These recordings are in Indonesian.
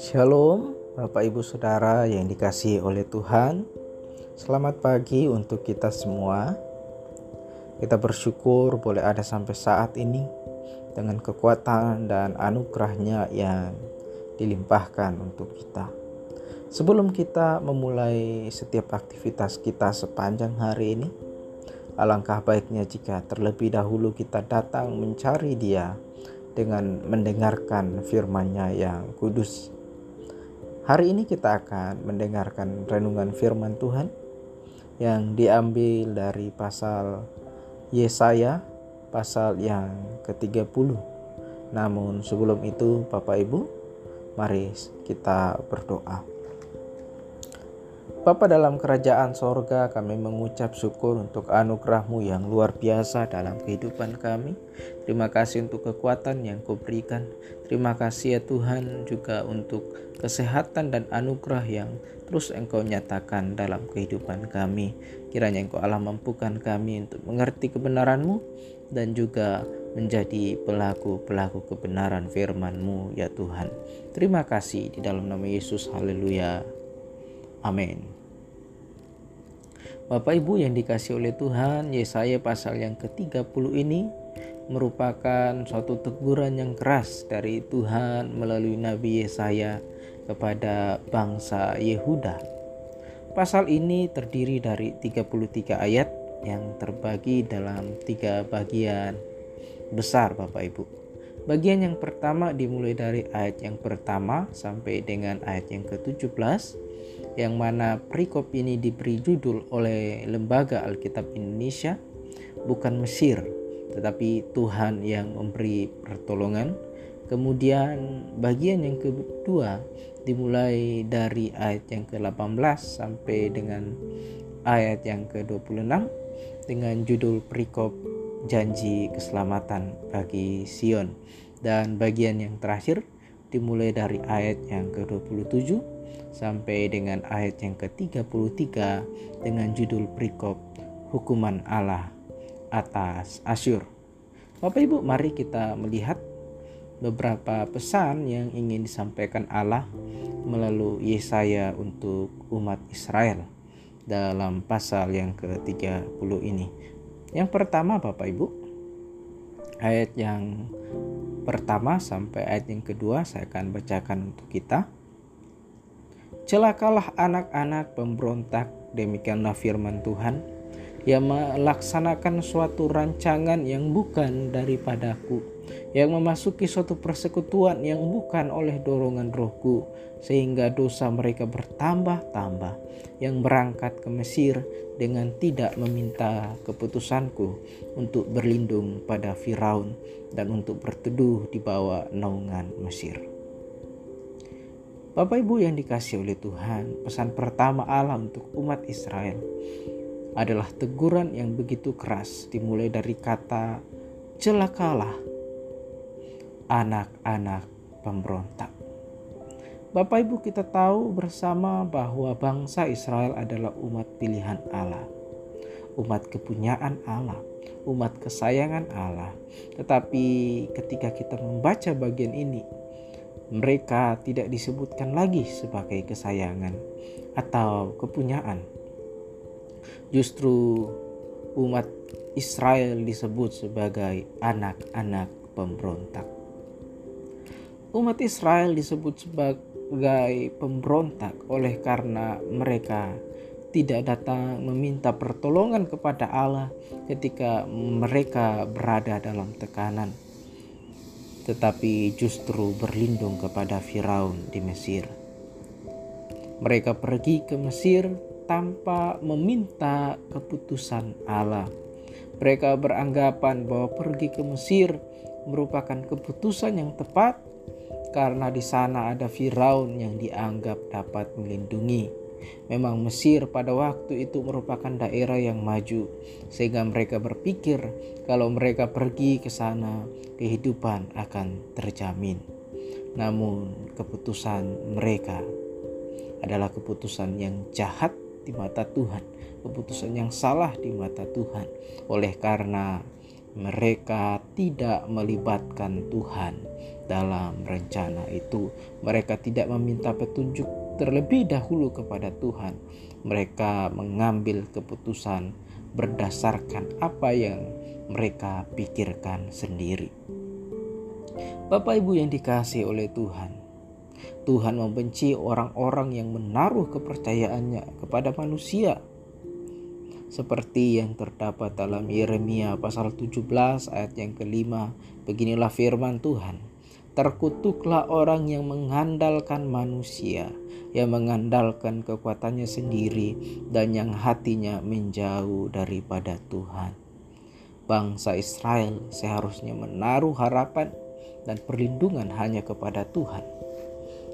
Shalom, Bapak Ibu Saudara yang dikasihi oleh Tuhan. Selamat pagi untuk kita semua. Kita bersyukur boleh ada sampai saat ini dengan kekuatan dan anugerahnya yang dilimpahkan untuk kita. Sebelum kita memulai setiap aktivitas kita sepanjang hari ini, alangkah baiknya jika terlebih dahulu kita datang mencari Dia dengan mendengarkan firman-Nya yang kudus. Hari ini kita akan mendengarkan renungan firman Tuhan yang diambil dari pasal Yesaya pasal yang ke-30. Namun sebelum itu Bapak Ibu, mari kita berdoa. Bapa dalam kerajaan sorga kami mengucap syukur untuk anugerahmu yang luar biasa dalam kehidupan kami. Terima kasih untuk kekuatan yang kau berikan. Terima kasih ya Tuhan juga untuk kesehatan dan anugerah yang terus engkau nyatakan dalam kehidupan kami. Kiranya engkau Allah mampukan kami untuk mengerti kebenaranmu dan juga menjadi pelaku-pelaku kebenaran firman-Mu ya Tuhan. Terima kasih di dalam nama Yesus. Haleluya. Amin. Bapak Ibu yang dikasih oleh Tuhan, Yesaya pasal yang ke-30 ini merupakan suatu teguran yang keras dari Tuhan melalui Nabi Yesaya kepada bangsa Yehuda. Pasal ini terdiri dari 33 ayat yang terbagi dalam tiga bagian besar Bapak Ibu. Bagian yang pertama dimulai dari ayat yang pertama sampai dengan ayat yang ke-17 yang mana perikop ini diberi judul oleh Lembaga Alkitab Indonesia bukan Mesir tetapi Tuhan yang memberi pertolongan. Kemudian bagian yang kedua dimulai dari ayat yang ke-18 sampai dengan ayat yang ke-26 dengan judul perikop janji keselamatan bagi Sion dan bagian yang terakhir dimulai dari ayat yang ke-27 sampai dengan ayat yang ke-33 dengan judul perikop Hukuman Allah atas Asyur. Bapak Ibu, mari kita melihat beberapa pesan yang ingin disampaikan Allah melalui Yesaya untuk umat Israel dalam pasal yang ke-30 ini. Yang pertama Bapak Ibu, ayat yang pertama sampai ayat yang kedua saya akan bacakan untuk kita. Celakalah anak-anak pemberontak, demikianlah firman Tuhan, yang melaksanakan suatu rancangan yang bukan daripadaku, yang memasuki suatu persekutuan yang bukan oleh dorongan rohku, sehingga dosa mereka bertambah-tambah, yang berangkat ke Mesir dengan tidak meminta keputusanku untuk berlindung pada Firaun dan untuk berteduh di bawah naungan Mesir. Bapak Ibu yang dikasih oleh Tuhan, pesan pertama Allah untuk umat Israel adalah teguran yang begitu keras dimulai dari kata celakalah anak-anak pemberontak. Bapak Ibu kita tahu bersama bahwa bangsa Israel adalah umat pilihan Allah. Umat kepunyaan Allah, umat kesayangan Allah. Tetapi ketika kita membaca bagian ini, mereka tidak disebutkan lagi sebagai kesayangan atau kepunyaan. Justru umat Israel disebut sebagai anak-anak pemberontak. Umat Israel disebut sebagai pemberontak oleh karena mereka tidak datang meminta pertolongan kepada Allah ketika mereka berada dalam tekanan tetapi justru berlindung kepada Firaun di Mesir. Mereka pergi ke Mesir tanpa meminta keputusan Allah. Mereka beranggapan bahwa pergi ke Mesir merupakan keputusan yang tepat karena di sana ada Firaun yang dianggap dapat melindungi Memang Mesir pada waktu itu merupakan daerah yang maju, sehingga mereka berpikir kalau mereka pergi ke sana, kehidupan akan terjamin. Namun, keputusan mereka adalah keputusan yang jahat di mata Tuhan, keputusan yang salah di mata Tuhan. Oleh karena mereka tidak melibatkan Tuhan dalam rencana itu. Mereka tidak meminta petunjuk terlebih dahulu kepada Tuhan. Mereka mengambil keputusan berdasarkan apa yang mereka pikirkan sendiri. Bapak Ibu yang dikasih oleh Tuhan, Tuhan membenci orang-orang yang menaruh kepercayaannya kepada manusia seperti yang terdapat dalam Yeremia pasal 17 ayat yang kelima. Beginilah firman Tuhan. Terkutuklah orang yang mengandalkan manusia, yang mengandalkan kekuatannya sendiri dan yang hatinya menjauh daripada Tuhan. Bangsa Israel seharusnya menaruh harapan dan perlindungan hanya kepada Tuhan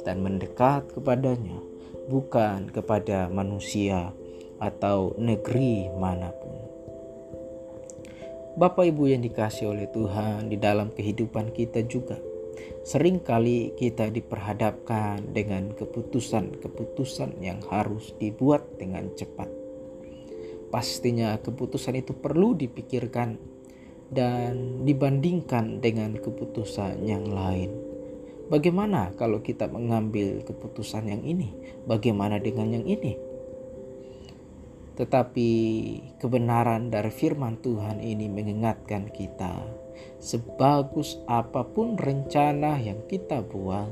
dan mendekat kepadanya, bukan kepada manusia atau negeri mana pun. Bapak Ibu yang dikasih oleh Tuhan di dalam kehidupan kita juga sering kali kita diperhadapkan dengan keputusan-keputusan yang harus dibuat dengan cepat. Pastinya keputusan itu perlu dipikirkan dan dibandingkan dengan keputusan yang lain. Bagaimana kalau kita mengambil keputusan yang ini? Bagaimana dengan yang ini? Tetapi kebenaran dari firman Tuhan ini mengingatkan kita, sebagus apa pun rencana yang kita buat,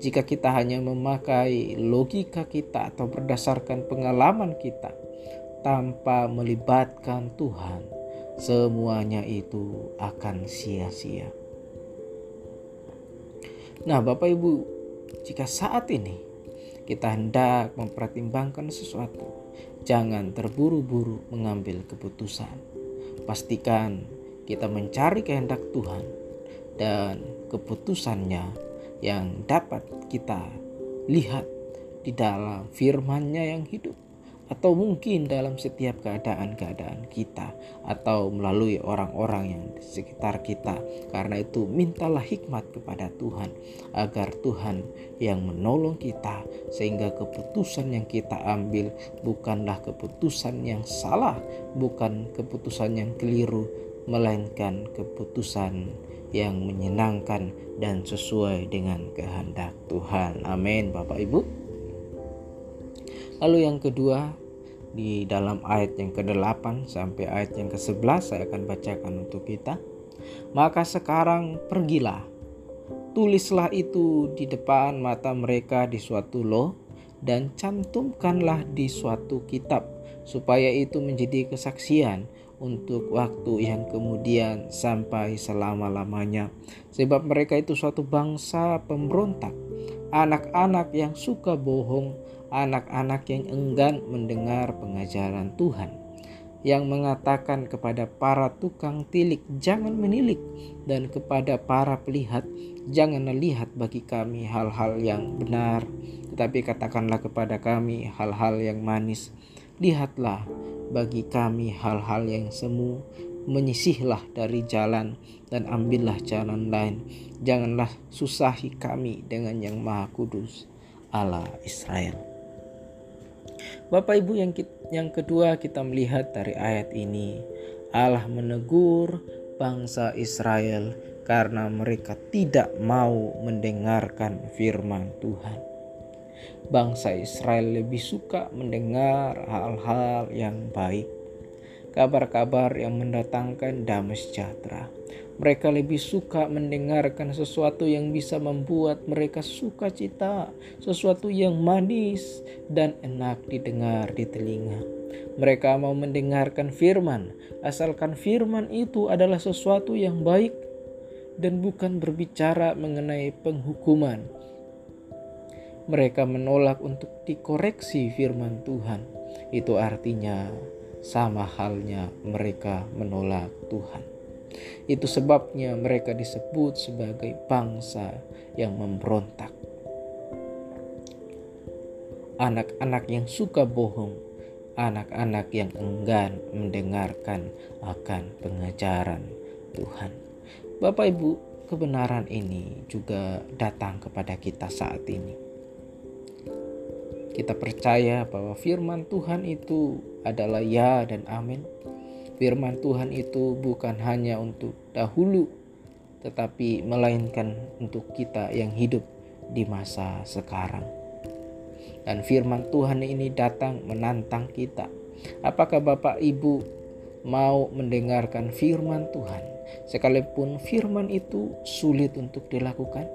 jika kita hanya memakai logika kita atau berdasarkan pengalaman kita tanpa melibatkan Tuhan, semuanya itu akan sia-sia. Nah, Bapak Ibu, jika saat ini kita hendak mempertimbangkan sesuatu, Jangan terburu-buru mengambil keputusan. Pastikan kita mencari kehendak Tuhan dan keputusannya yang dapat kita lihat di dalam firman-Nya yang hidup atau mungkin dalam setiap keadaan-keadaan kita atau melalui orang-orang yang di sekitar kita. Karena itu mintalah hikmat kepada Tuhan agar Tuhan yang menolong kita sehingga keputusan yang kita ambil bukanlah keputusan yang salah, bukan keputusan yang keliru, melainkan keputusan yang menyenangkan dan sesuai dengan kehendak Tuhan. Amin, Bapak Ibu. Lalu yang kedua, di dalam ayat yang ke-8 sampai ayat yang ke-11 saya akan bacakan untuk kita. Maka sekarang pergilah, tulislah itu di depan mata mereka di suatu loh dan cantumkanlah di suatu kitab supaya itu menjadi kesaksian untuk waktu yang kemudian sampai selama-lamanya sebab mereka itu suatu bangsa pemberontak anak-anak yang suka bohong anak-anak yang enggan mendengar pengajaran Tuhan, yang mengatakan kepada para tukang tilik, "Jangan menilik," dan kepada para pelihat, "Jangan melihat bagi kami hal-hal yang benar, tetapi katakanlah kepada kami hal-hal yang manis. Lihatlah bagi kami hal-hal yang semu." menyisihlah dari jalan dan ambillah jalan lain. Janganlah susahi kami dengan yang maha kudus Allah Israel. Bapak Ibu yang yang kedua kita melihat dari ayat ini. Allah menegur bangsa Israel karena mereka tidak mau mendengarkan firman Tuhan. Bangsa Israel lebih suka mendengar hal-hal yang baik, kabar-kabar yang mendatangkan damai sejahtera mereka lebih suka mendengarkan sesuatu yang bisa membuat mereka suka cita, sesuatu yang manis dan enak didengar di telinga. Mereka mau mendengarkan firman, asalkan firman itu adalah sesuatu yang baik dan bukan berbicara mengenai penghukuman. Mereka menolak untuk dikoreksi firman Tuhan. Itu artinya sama halnya mereka menolak Tuhan. Itu sebabnya mereka disebut sebagai bangsa yang memberontak. Anak-anak yang suka bohong, anak-anak yang enggan mendengarkan akan pengajaran Tuhan. Bapak Ibu, kebenaran ini juga datang kepada kita saat ini. Kita percaya bahwa firman Tuhan itu adalah ya dan amin firman Tuhan itu bukan hanya untuk dahulu, tetapi melainkan untuk kita yang hidup di masa sekarang. Dan firman Tuhan ini datang menantang kita. Apakah Bapak Ibu mau mendengarkan firman Tuhan, sekalipun firman itu sulit untuk dilakukan?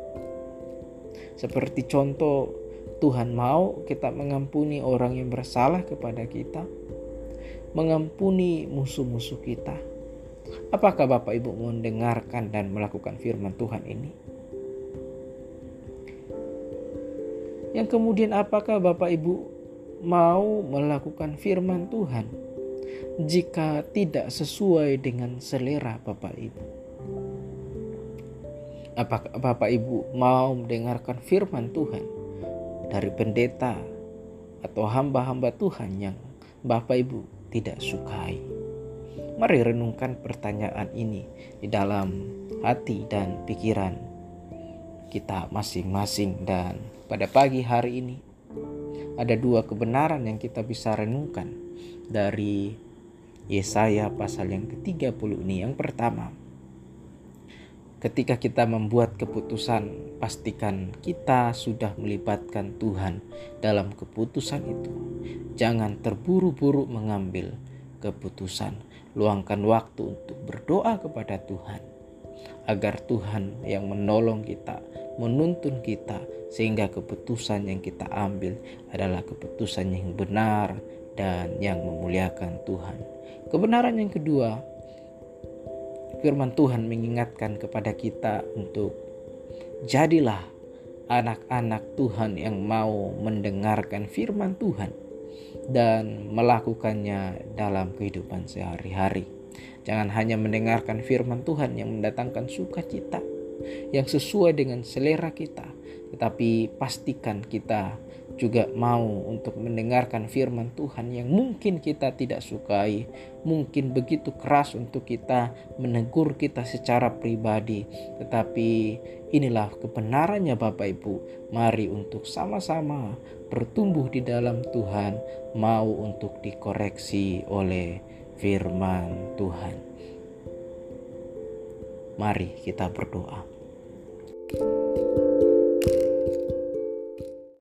Seperti contoh, Tuhan mau kita mengampuni orang yang bersalah kepada kita, mengampuni musuh-musuh kita. Apakah Bapak Ibu mendengarkan dan melakukan firman Tuhan ini? Yang kemudian apakah Bapak Ibu mau melakukan firman Tuhan jika tidak sesuai dengan selera Bapak Ibu? Apakah Bapak Ibu mau mendengarkan firman Tuhan dari pendeta atau hamba-hamba Tuhan yang Bapak Ibu tidak sukai? Mari renungkan pertanyaan ini di dalam hati dan pikiran kita masing-masing dan pada pagi hari ini ada dua kebenaran yang kita bisa renungkan dari Yesaya pasal yang ke-30 ini. Yang pertama, ketika kita membuat keputusan, pastikan kita sudah melibatkan Tuhan dalam keputusan itu. Jangan terburu-buru mengambil keputusan. Luangkan waktu untuk berdoa kepada Tuhan agar Tuhan yang menolong kita, menuntun kita sehingga keputusan yang kita ambil adalah keputusan yang benar dan yang memuliakan Tuhan. Kebenaran yang kedua, firman Tuhan mengingatkan kepada kita untuk jadilah anak-anak Tuhan yang mau mendengarkan firman Tuhan dan melakukannya dalam kehidupan sehari-hari. Jangan hanya mendengarkan firman Tuhan yang mendatangkan sukacita, yang sesuai dengan selera kita, tetapi pastikan kita juga mau untuk mendengarkan firman Tuhan yang mungkin kita tidak sukai, mungkin begitu keras untuk kita menegur kita secara pribadi, tetapi inilah kebenarannya Bapak Ibu. Mari untuk sama-sama bertumbuh di dalam Tuhan, mau untuk dikoreksi oleh firman Tuhan. Mari kita berdoa. thank you